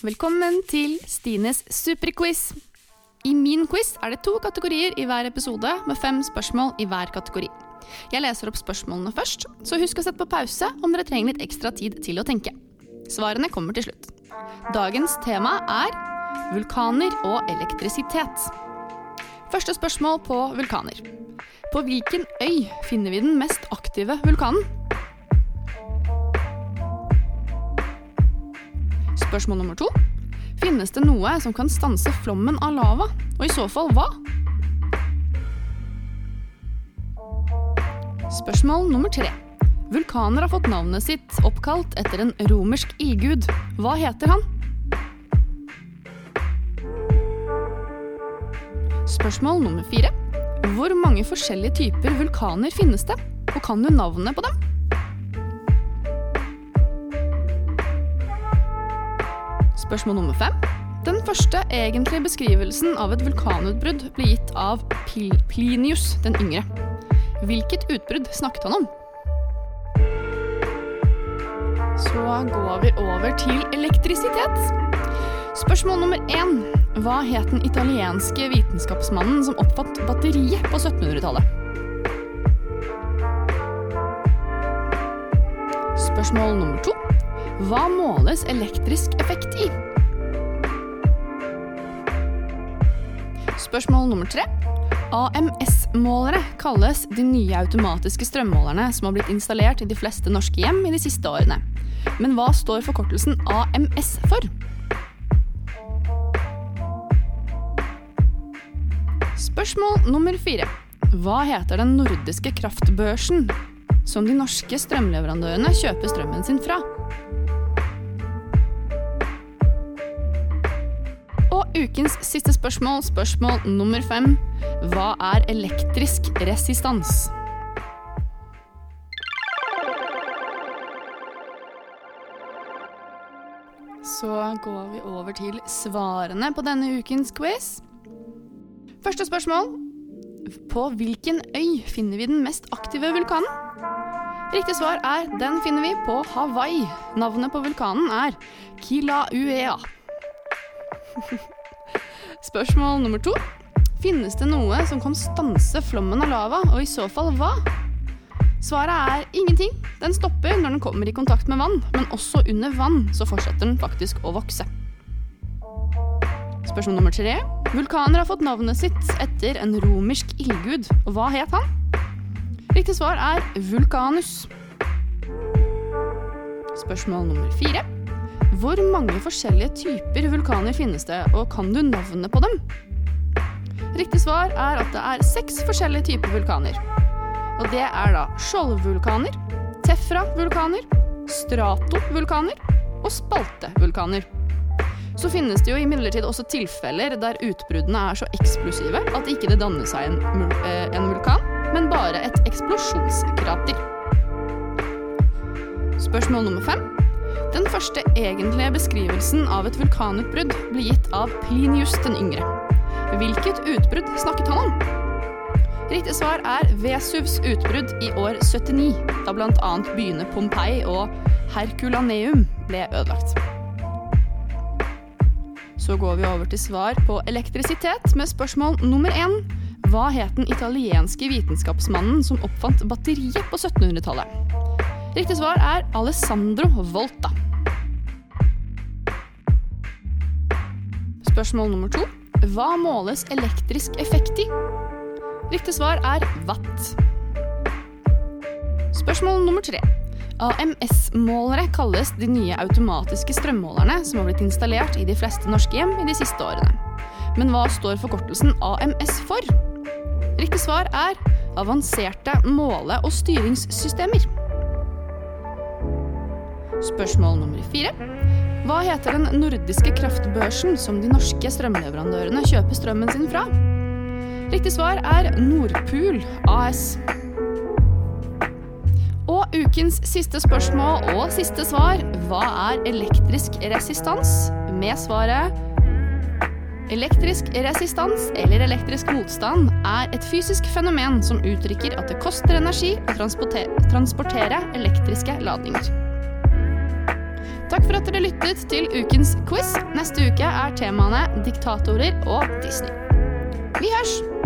Velkommen til Stines superquiz. I min quiz er det to kategorier i hver episode, med fem spørsmål i hver kategori. Jeg leser opp spørsmålene først, så husk å sette på pause om dere trenger litt ekstra tid til å tenke. Svarene kommer til slutt. Dagens tema er vulkaner og elektrisitet. Første spørsmål på vulkaner. På hvilken øy finner vi den mest aktive vulkanen? Spørsmål nummer to. Finnes det noe som kan stanse flommen av lava, og i så fall hva? Spørsmål nummer tre. Vulkaner har fått navnet sitt oppkalt etter en romersk ildgud. Hva heter han? Spørsmål nummer fire. Hvor mange forskjellige typer vulkaner finnes det, og kan du navnet på dem? Spørsmål nummer fem. Den første egentlige beskrivelsen av et vulkanutbrudd ble gitt av Pil Plinius den yngre. Hvilket utbrudd snakket han om? Så går vi over til elektrisitet. Spørsmål nummer én. Hva het den italienske vitenskapsmannen som oppfant batteriet på 1700-tallet? Spørsmål nummer to. Hva måles elektrisk effekt i? Spørsmål nummer tre. AMS-målere kalles de nye automatiske strømmålerne som har blitt installert i de fleste norske hjem i de siste årene. Men hva står forkortelsen AMS for? Spørsmål nummer fire. Hva heter den nordiske kraftbørsen som de norske strømleverandørene kjøper strømmen sin fra? Ukens siste spørsmål, spørsmål nummer fem. Hva er elektrisk resistans? Så går vi over til svarene på denne ukens quiz. Første spørsmål. På hvilken øy finner vi den mest aktive vulkanen? Riktig svar er den finner vi på Hawaii. Navnet på vulkanen er Kilauea. Spørsmål nummer to. Finnes det noe som kan stanse flommen av lava, og i så fall hva? Svaret er ingenting. Den stopper når den kommer i kontakt med vann, men også under vann så fortsetter den faktisk å vokse. Spørsmål nummer tre. Vulkaner har fått navnet sitt etter en romersk ildgud, og hva het han? Riktig svar er vulkanus. Spørsmål nummer fire. Hvor mange forskjellige typer vulkaner finnes det, og kan du navnet på dem? Riktig svar er at det er seks forskjellige typer vulkaner. Og det er da skjoldvulkaner, tefra-vulkaner, stratovulkaner og spaltevulkaner. Så finnes det jo imidlertid også tilfeller der utbruddene er så eksplosive at ikke det danner seg en, en vulkan, men bare et eksplosjonskrater. Spørsmål nummer fem. Den første egentlige beskrivelsen av et vulkanutbrudd ble gitt av Plinius den yngre. Hvilket utbrudd snakket han om? Riktig svar er Vesuvs utbrudd i år 79, da bl.a. byene Pompeii og Herculaneum ble ødelagt. Så går vi over til svar på elektrisitet med spørsmål nummer én. Hva het den italienske vitenskapsmannen som oppfant batteriet på 1700-tallet? Riktig svar er Alessandro Volta. Spørsmål nummer to. Hva måles elektrisk effekt i? Riktig svar er watt. Spørsmål nummer tre. AMS-målere kalles de nye automatiske strømmålerne som har blitt installert i de fleste norske hjem i de siste årene. Men hva står forkortelsen AMS for? Riktig svar er avanserte måle- og styringssystemer. Spørsmål nummer fire. Hva heter den nordiske kraftbørsen som de norske strømleverandørene kjøper strømmen sin fra? Riktig svar er Nordpool AS. Og ukens siste spørsmål og siste svar hva er elektrisk resistans? Med svaret Elektrisk resistans eller elektrisk motstand er et fysisk fenomen som uttrykker at det koster energi å transportere elektriske ladninger. Takk for at dere lyttet til ukens quiz. Neste uke er temaene diktatorer og Disney. Vi hørs!